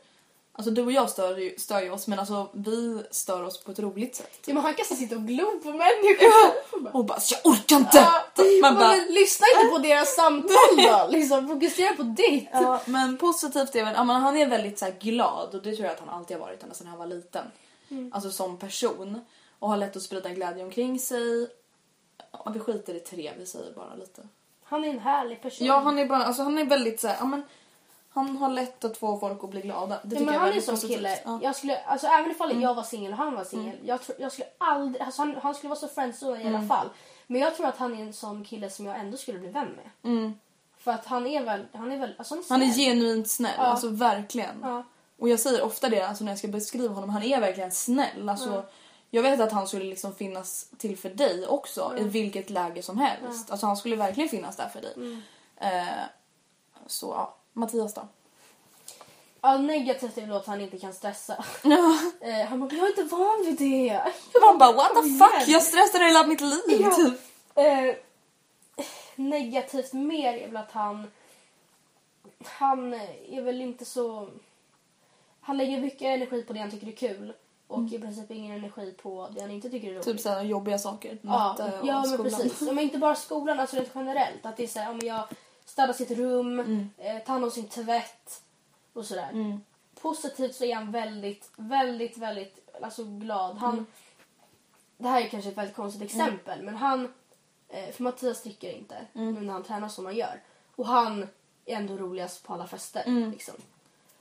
Alltså du och jag stör ju, stör ju oss men alltså vi stör oss på ett roligt sätt. Ja, men han kan sitta och glo på människor. (laughs) Och bara jag orkar inte! Ja, Man men bara, lyssna inte på deras samtal då. (laughs) Liksom, fokusera på ditt. ja, men positivt är väl, ja, men han är väldigt så här, glad och det tror jag att han alltid har varit ända sedan han var liten. Alltså som person. Och har lätt att sprida glädje omkring sig. Ja, vi skiter i tre, vi säger bara lite. Han är en härlig person. Ja, han är bara, alltså han är väldigt så här, ja men han har lätt att få folk att bli glada. Det Ja, tycker men jag han är som positivt. kille. Ja. Mm. Jag skulle, alltså, även ifall jag var singel och han var singel. Jag, tror- jag skulle aldrig, alltså, han, han skulle vara så friendzone i Mm. alla fall. Men jag tror att han är en sån kille som jag ändå skulle bli vän med. Mm. För att han är väl, han är väl, alltså han är, Han är snäll. genuint snäll, Ja. alltså verkligen. Ja. Och jag säger ofta det alltså, när jag ska beskriva honom, han är verkligen snäll. Alltså, Jag vet att han skulle liksom finnas till för dig också i vilket läge som helst. Alltså han skulle verkligen finnas där för dig. Mm. Eh, så ja, Mattias då? Ja, negativt är att han inte kan stressa. (laughs) Eh, han bara, jag är inte van vid det. (laughs) Man bara what the fuck, jag stressar hela mitt liv Ja. typ. Eh, negativt mer är väl att han... Han är väl inte så... Han lägger mycket energi på det han tycker är kul. Och i princip ingen energi på det han inte tycker är roligt. Typ såhär jobbiga saker, ja, matte och ja men skolan. precis. Ja, men inte bara skolan, alltså rent generellt. Att det är såhär, om jag städar sitt rum, eh, tar hand om sin tvätt och sådär. Positivt så är han väldigt, väldigt, väldigt alltså, glad. Han, Det här är kanske ett väldigt konstigt exempel men han, eh, för Mattias dricker inte nu när han tränar som han gör. Och han är ändå roligast på alla fester. Liksom.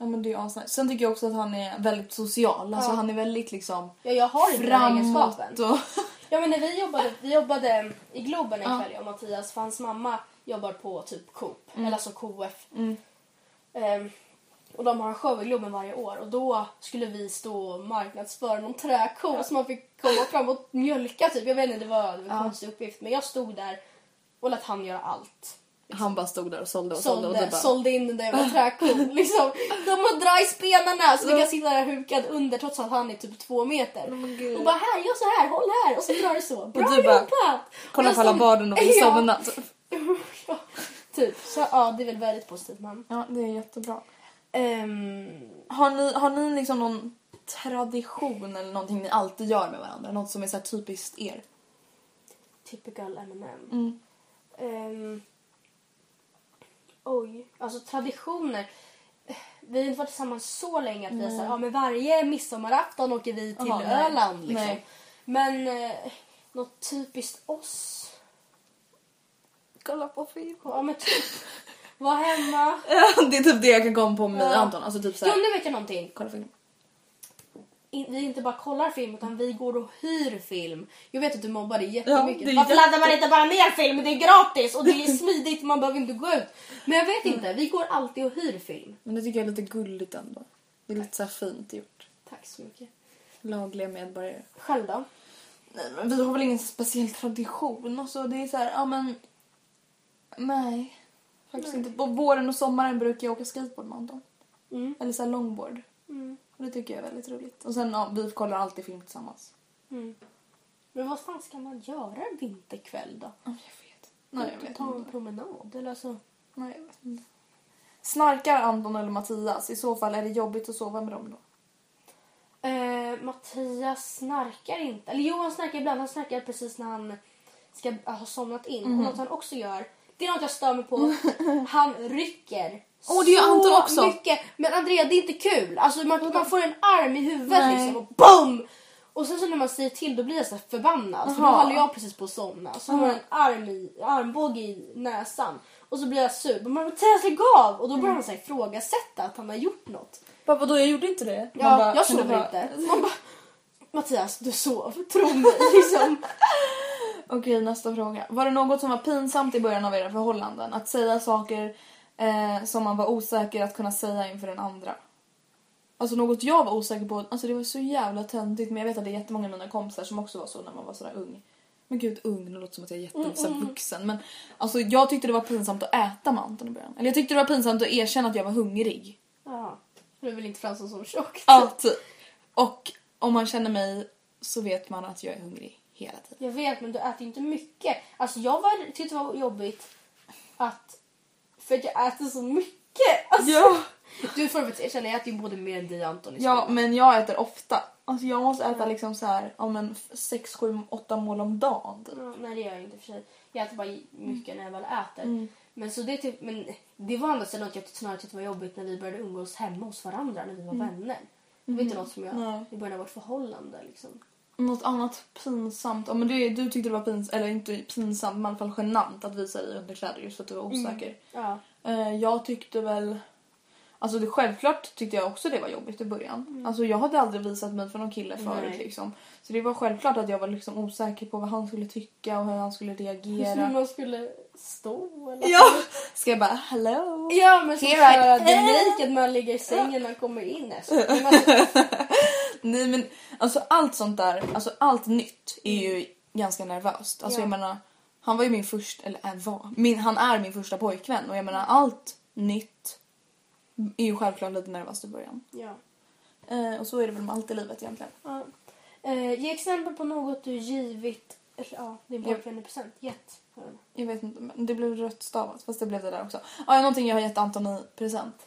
Ja men det är asnice. Sen tycker jag också att han är väldigt social. Alltså Ja. han är väldigt liksom Ja, jag har inte den framåt egenskapen. och... (laughs) Ja men när vi jobbade, vi jobbade i Globen en kväll jag och Mattias för hans mamma jobbar på typ Coop, eller alltså KF. Ehm, och de har en show i Globen varje år och då skulle vi stå och marknadsföra någon träko som man fick komma fram och mjölka typ. Jag vet inte, det var, det var en konstig uppgift men jag stod där och lät han göra allt. Han bara stod där och sålde och sålde och Sålde, du bara... sålde in den där jävla träkon. (laughs) liksom. De har dra i spenarna så vi kan sitta där hukad under trots att han är typ två meter. och bara här, gör så här, håll här och så drar det så. Bra du bara! Kolla Och på alla barnen och vill (laughs) Ja. somna. Ja, typ. Så ja, det är väl väldigt positivt man. Ja, det är jättebra. Um, Har ni, har ni liksom någon tradition eller någonting ni alltid gör med varandra? Något som är så här typiskt er? typical M&M. Mm. Ehm, oj, alltså traditioner. Vi har inte varit tillsammans så länge att vi så här, ja men varje midsommarafton åker vi till nej. Öland liksom. Nej. Men eh, något typiskt oss. Kolla på film. Ja men typ. Var hemma. (laughs) det är typ det jag kan komma på med Ja. Anton. Alltså typ Jo, såhär, nu vet jag någonting. kolla film. Vi inte bara kollar film utan vi går och hyr film. Jag vet att du mobbar det jättemycket. Ja, det Varför laddar man inte bara ner film? Det är gratis och det är (laughs) smidigt man behöver inte gå ut. Men jag vet inte, vi går alltid och hyr film. Men det tycker jag är lite gulligt ändå. Det är lite såhär fint gjort. Tack så mycket. Lagliga medborgare. Själv då? Nej men vi har väl ingen speciell tradition. Alltså det är så här, ja men... Nej. Faktiskt inte. På våren och sommaren brukar jag åka skateboard med Anton. Mm. Eller så här longboard. Mm. Och det tycker jag är väldigt roligt. Och sen ja, vi kollar alltid film tillsammans. Mm. Men vad fan ska man göra en vinterkväll då? Ja, jag vet. Nej jag vet Ta en inte. promenad eller så. Nej jag vet inte. Snarkar Anton eller Mattias? I så fall är det jobbigt att sova med dem då. Eh, Mattias snarkar inte. Eller jo, han snarkar ibland. Han snarkar precis när han ska ha somnat in. Mhm. Och något han också gör, det är något jag stör mig på. (laughs) han rycker. Åh, det gör Anton också. mycket. Men Andrea, det är inte kul. Alltså, man, man får en arm i huvudet Nej. liksom och BOOM! Och sen så när man säger till då blir jag så förbannad. För då håller jag precis på att somna. Så har jag en arm i, armbåge i näsan. Och så blir jag sur. Men Mattias lägg av! Och då börjar han så här ifrågasätta att han har gjort något. Bara, vadå jag gjorde inte det? Ja, Man bara, jag sover bara- inte. Man bara, Mattias, du sov. Tro mig. (laughs) Liksom. Okej, nästa fråga. Var det något som var pinsamt i början av era förhållanden? Att säga saker eh, som man var osäker att kunna säga inför den andra? Alltså något jag var osäker på, alltså det var så jävla töntigt men jag vet att det är jättemånga av mina kompisar som också var så när man var sådär ung. Men gud ung, det låter som att jag är jättevuxen men alltså jag tyckte det var pinsamt att äta med Anton i början. Eller jag tyckte det var pinsamt att erkänna att jag var hungrig. Ja, du vill inte framstå som tjock. Ja, typ. Och om man känner mig så vet man att jag är hungrig hela tiden. Jag vet, men du äter inte mycket. Alltså jag var, tyckte det var jobbigt att... För att jag äter så mycket. Alltså, Ja! (laughs) Du får faktiskt erkänna, jag äter ju både mer än dig och Anton i Ja, skolan. men jag äter ofta. Alltså jag måste äta liksom så här, om en 6, 7, 8 mål om dagen. Typ. Ja, nej det gör jag inte för sig. Jag äter bara mycket när jag väl äter. Mm. Men, så det, är typ, men det var andra sidan något jag snarare tyckte var jobbigt när vi började umgås hemma hos varandra när vi var vänner. Det var inte något som jag Mm. I början av vårt förhållande liksom. Något annat pinsamt. Ja, men det, du tyckte det var pinsamt, eller inte pinsamt men i alla fall genant att visa dig underkläder just för att du var osäker. Ja. Eh, jag tyckte väl... Alltså det, självklart tyckte jag också det var jobbigt i början. Alltså jag hade aldrig visat mig för någon kille förut Nej. liksom. Så det var självklart att jag var liksom osäker på vad han skulle tycka och hur han skulle Hur reagera. man skulle stå eller Ja! Ska jag bara hello? Ja men som Here am. the naked man ligger i sängen när han kommer in. Alltså. (laughs) Nej men alltså allt sånt där, alltså allt nytt är ju ganska nervöst. Alltså Ja. jag menar, han var ju min första, eller är var, min, han är min första pojkvän och jag menar allt nytt är ju självklart lite nervöst i början. ja. Eh, och så är det väl med allt i livet egentligen. Ja. Eh, ge exempel på något du givit eller, ja, din pojkvän i present. Gett. Ja. Jag vet inte, men det blev rött stavat fast det blev det där också. Ja, någonting jag har gett Anton i present.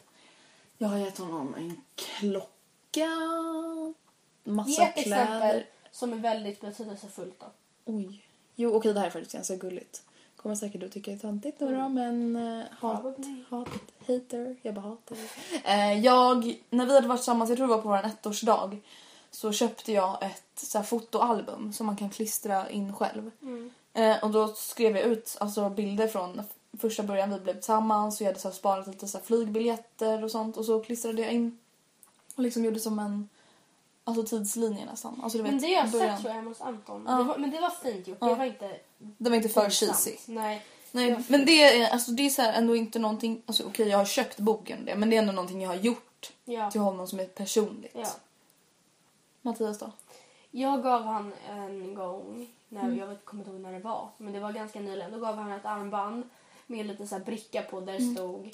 Jag har gett honom en klocka, massa Ge ett kläder. exempel som är väldigt betydelsefullt då. Oj. Jo okej det här är faktiskt ganska gulligt. Kommer säkert du tycka är töntigt nu då men uh, hat, Probably. hat, hater, jag bara hatar. Eh, jag, när vi hade varit tillsammans, jag tror det var på vår ettårsdag, så köpte jag ett så här, fotoalbum som man kan klistra in själv. Eh, och då skrev jag ut alltså, bilder från första början vi blev tillsammans och jag hade så här, sparat lite så här, flygbiljetter och sånt och så klistrade jag in och liksom gjorde som en alltså, tidslinje nästan. Alltså, du vet, Men det jag början. sett tror jag hemma hos Anton. Ja. Det var, men det var fint gjort. Ja. Det var inte Det var inte för cheesy. Nej. Nej, men det är, alltså, det är så här ändå inte någonting... Alltså, Okej, jag har köpt boken det, men det är ändå någonting jag har gjort Ja. till honom som är personligt. ja. Mattias då? Jag gav han en gång, när, jag vet, kommer inte ihåg när det var, men det var ganska nyligen. Då gav han ett armband med lite så här bricka på där det stod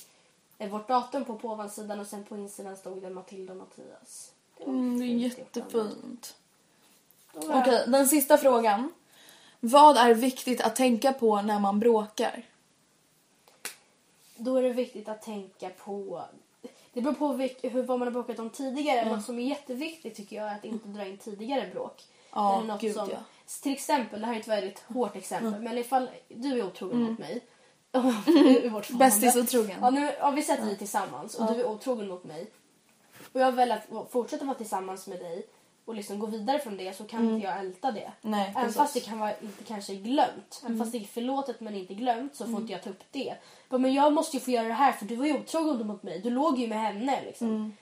eh, vårt datum på på ovansidan och sen på insidan stod det Matilda och Mattias. Mm, det är jättefint. Okej, den sista frågan. Vad är viktigt att tänka på när man bråkar? Då är det viktigt att tänka på... Det beror på hur, vad man har bråkat om tidigare. Något som är jätteviktigt tycker jag är att inte dra in tidigare bråk. Ja, Eller något gud, som, ja. Till exempel, det här är ett väldigt hårt exempel, men ifall du är otrogen Mm. mot mig. (laughs) (laughs) Bästis otrogen. Ja, nu har vi sett vi tillsammans och du är otrogen mot mig. Och jag har velat fortsätta vara tillsammans med dig. och liksom gå vidare från det så kan inte jag älta det. Mm. Nej, Även precis. fast det kan vara inte kanske glömt. Även Mm. fast det är förlåtet men inte glömt så får inte jag ta upp det. Men jag måste ju få göra det här för du var ju otrogen mot mig. Du låg ju med henne liksom. Mm.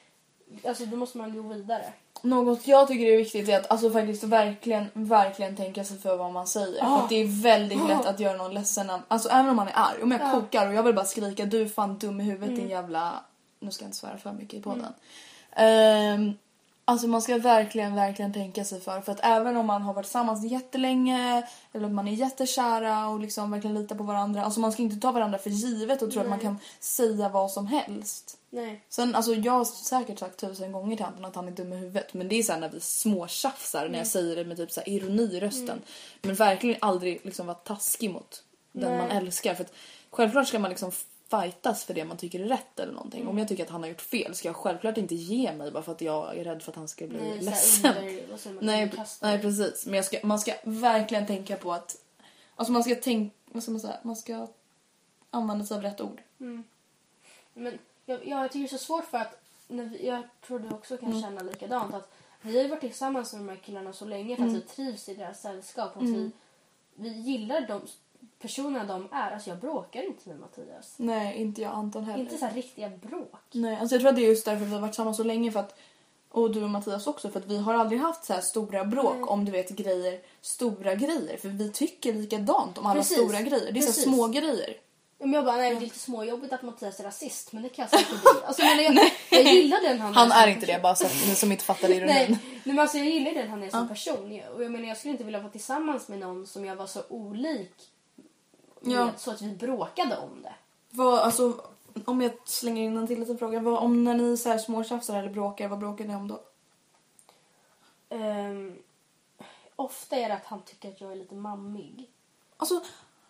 Alltså då måste man gå vidare. Något jag tycker är viktigt är att alltså, faktiskt verkligen, verkligen tänka sig för vad man säger. För att det är väldigt lätt att göra någon ledsen. Alltså även om man är arg. Om jag kokar och jag vill bara skrika du är fan dum i huvudet din jävla... Nu ska jag inte svära för mycket i podden. Ehm, alltså man ska verkligen, verkligen tänka sig för. För att även om man har varit tillsammans jättelänge eller att man är jättekära och liksom verkligen litar på varandra. Alltså man ska inte ta varandra för givet och tro att man kan säga vad som helst. Nej. Sen, alltså jag har säkert sagt tusen gånger till Anton att han är dum i huvudet. Men det är så här när vi småtjafsar när jag säger det med typ så här ironi i rösten. Men verkligen aldrig liksom vara taskig mot den man älskar. För att självklart ska man liksom fightas för det man tycker är rätt eller någonting. Om jag tycker att han har gjort fel ska jag självklart inte ge mig bara för att jag är rädd för att han ska bli Nej, ledsen. under, Nej, nej precis. Men ska, man ska verkligen tänka på att... Alltså man ska tänka... Vad ska man säga? Man ska använda sig av rätt ord. Men jag, jag tycker det är så svårt för att vi, jag tror du också kan Mm. känna likadant. Att vi har ju varit tillsammans med de här killarna så länge för att Mm. vi trivs i deras sällskap. Och vi, vi gillar de personerna de är. Alltså jag bråkar inte med Mattias. Nej, inte jag Anton heller. Inte så här riktiga bråk. Nej, alltså jag tror att det är just därför vi har varit tillsammans så länge för att och du och Mattias också för att vi har aldrig haft så här stora bråk om du vet grejer, stora grejer för vi tycker likadant om alla Precis, stora grejer. Det är så precis. små grejer. Men jag bara, nej det är lite småjobbigt att Mattias är rasist men det kan jag säga förbi. Alltså, men jag, (laughs) jag gillar den han, Han som är inte person. det bara så att ni som inte fattar ironin. Nej, men alltså jag gillar den han är som person. Och jag menar jag skulle inte vilja vara tillsammans med någon som jag var så olik Ja. så att vi bråkade om det. Vad, alltså, om jag slänger in en till liten fråga. Vad, om när ni så här småtjafsar eller bråkar, vad bråkar ni om då? Ehm, ofta är det att han tycker att jag är lite mammig. Alltså,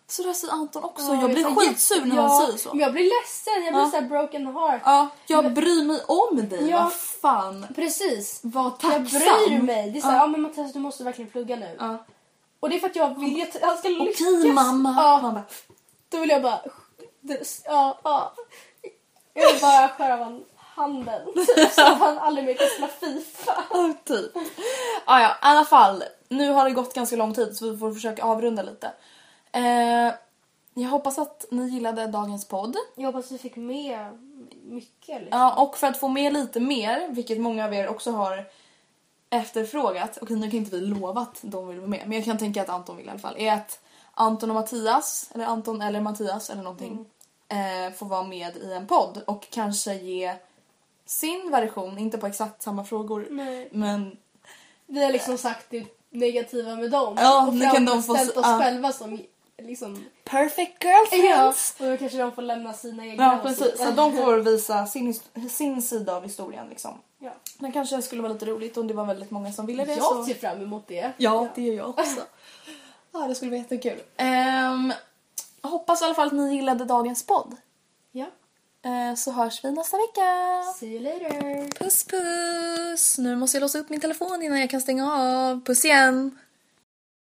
så där säger Anton också. Ja, jag blir är skitsur när ja, han säger så. Men jag blir ledsen, jag blir Ja. så broken heart. Ja, jag bryr mig om dig. Ja. Vad fan. Precis. Var Jag tacksam. bryr mig. Det är så här, ja. men Mattias du måste verkligen plugga nu. Och det är för att jag vill att han ska lyckas. Okej mamma. Ja. Bara, Då vill jag bara... Ja, ja. Jag vill bara skära av honom handen. Typ, så att han aldrig mer kan spela Fifa. Ja, typ. Ah, ja, i alla fall. Nu har det gått ganska lång tid så vi får försöka avrunda lite. Eh, jag hoppas att ni gillade dagens podd. Jag hoppas vi fick med mycket. Liksom. Ja, och för att få med lite mer, vilket många av er också har efterfrågat, och nu kan inte vi lova att de vill vara med, men jag kan tänka att Anton vill i alla fall, är att Anton och Mattias, eller Anton eller Mattias eller någonting, eh, får vara med i en podd och kanske ge sin version, inte på exakt samma frågor, Nej. men Vi har liksom sagt det negativa med dem. Ja, och nu kan de få- oss ja. själva som liksom... perfect Ja, girlfriends! och då kanske de får lämna sina egna Ja, precis. Så de får (laughs) visa sin, sin sida av historien liksom. Ja. Men kanske skulle vara lite roligt om det var väldigt många som ville det. Jag så... ser fram emot det. Ja, det gör jag också. (laughs) ja, det skulle vara jättekul. Um, hoppas i alla fall att ni gillade dagens podd. Ja. Eh, så hörs vi nästa vecka. See you later. Puss puss! Nu måste jag låsa upp min telefon innan jag kan stänga av. Puss igen!